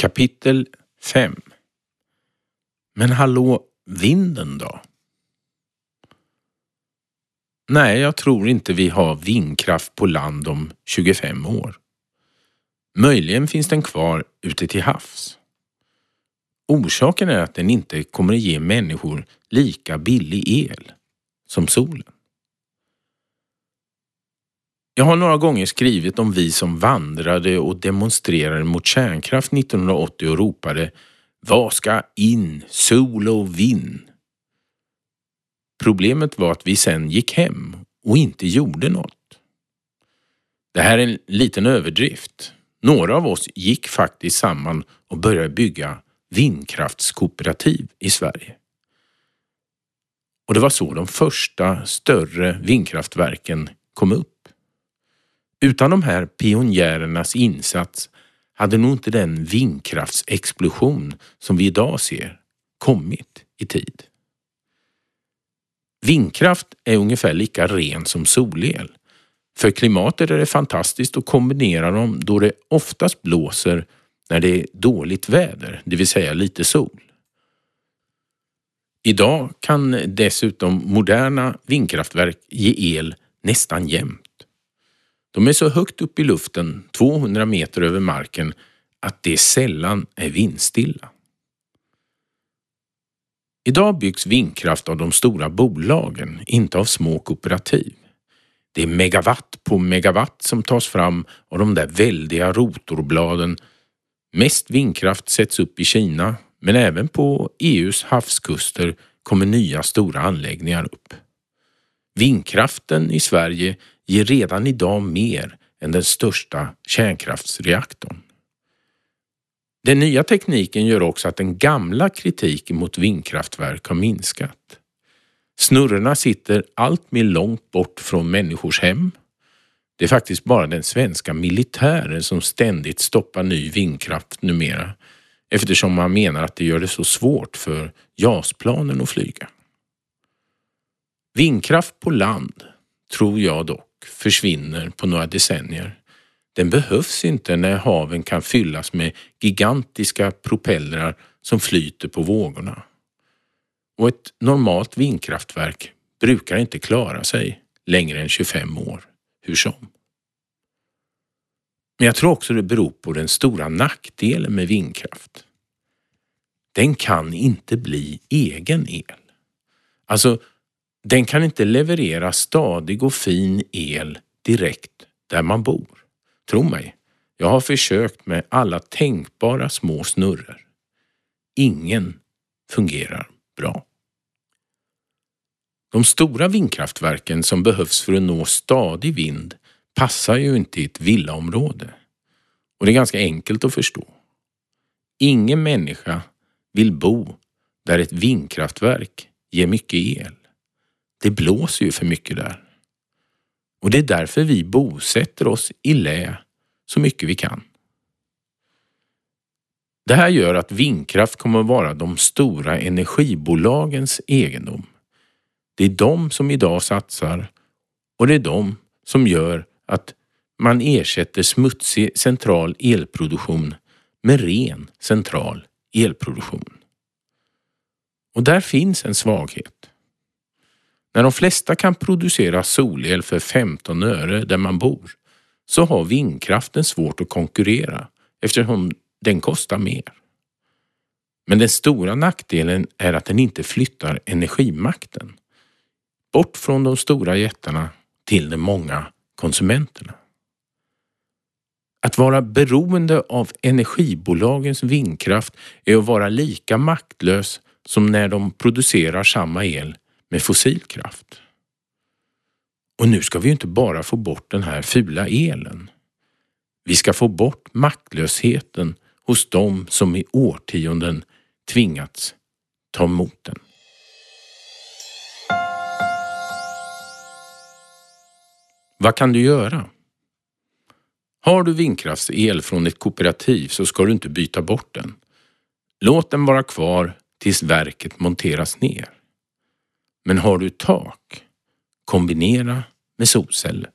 Kapitel 5 Men hallå, vinden då? Nej, jag tror inte vi har vindkraft på land om 25 år. Möjligen finns den kvar ute till havs. Orsaken är att den inte kommer att ge människor lika billig el som solen. Jag har några gånger skrivit om vi som vandrade och demonstrerade mot kärnkraft 1980 och ropade Vad ska in? Sol och vind. Problemet var att vi sen gick hem och inte gjorde något. Det här är en liten överdrift. Några av oss gick faktiskt samman och började bygga vindkraftskooperativ i Sverige. Och det var så de första större vindkraftverken kom upp. Utan de här pionjärernas insats hade nog inte den vindkraftsexplosion som vi idag ser kommit i tid. Vindkraft är ungefär lika ren som solel. För klimatet är det fantastiskt att kombinera dem då det oftast blåser när det är dåligt väder, det vill säga lite sol. Idag kan dessutom moderna vindkraftverk ge el nästan jämt. De är så högt upp i luften, 200 meter över marken, att det sällan är vindstilla. Idag byggs vindkraft av de stora bolagen, inte av små kooperativ. Det är megawatt på megawatt som tas fram av de där väldiga rotorbladen. Mest vindkraft sätts upp i Kina, men även på EUs havskuster kommer nya stora anläggningar upp. Vindkraften i Sverige ger redan idag mer än den största kärnkraftsreaktorn. Den nya tekniken gör också att den gamla kritiken mot vindkraftverk har minskat. Snurrorna sitter allt mer långt bort från människors hem. Det är faktiskt bara den svenska militären som ständigt stoppar ny vindkraft numera eftersom man menar att det gör det så svårt för JAS-planen att flyga. Vindkraft på land tror jag dock försvinner på några decennier. Den behövs inte när haven kan fyllas med gigantiska propellrar som flyter på vågorna. Och ett normalt vindkraftverk brukar inte klara sig längre än 25 år, hur som. Men jag tror också det beror på den stora nackdelen med vindkraft. Den kan inte bli egen el. Alltså, den kan inte leverera stadig och fin el direkt där man bor. Tro mig, jag har försökt med alla tänkbara små snurror. Ingen fungerar bra. De stora vindkraftverken som behövs för att nå stadig vind passar ju inte i ett villaområde. Och det är ganska enkelt att förstå. Ingen människa vill bo där ett vindkraftverk ger mycket el. Det blåser ju för mycket där. Och det är därför vi bosätter oss i lä så mycket vi kan. Det här gör att vindkraft kommer att vara de stora energibolagens egendom. Det är de som idag satsar och det är de som gör att man ersätter smutsig central elproduktion med ren central elproduktion. Och där finns en svaghet. När de flesta kan producera solel för 15 öre där man bor så har vindkraften svårt att konkurrera eftersom den kostar mer. Men den stora nackdelen är att den inte flyttar energimakten bort från de stora jättarna till de många konsumenterna. Att vara beroende av energibolagens vindkraft är att vara lika maktlös som när de producerar samma el med fossilkraft. Och nu ska vi ju inte bara få bort den här fula elen. Vi ska få bort maktlösheten hos dem som i årtionden tvingats ta emot den. Vad kan du göra? Har du vindkraftsel från ett kooperativ så ska du inte byta bort den. Låt den vara kvar tills verket monteras ner. Men har du tak, kombinera med solceller.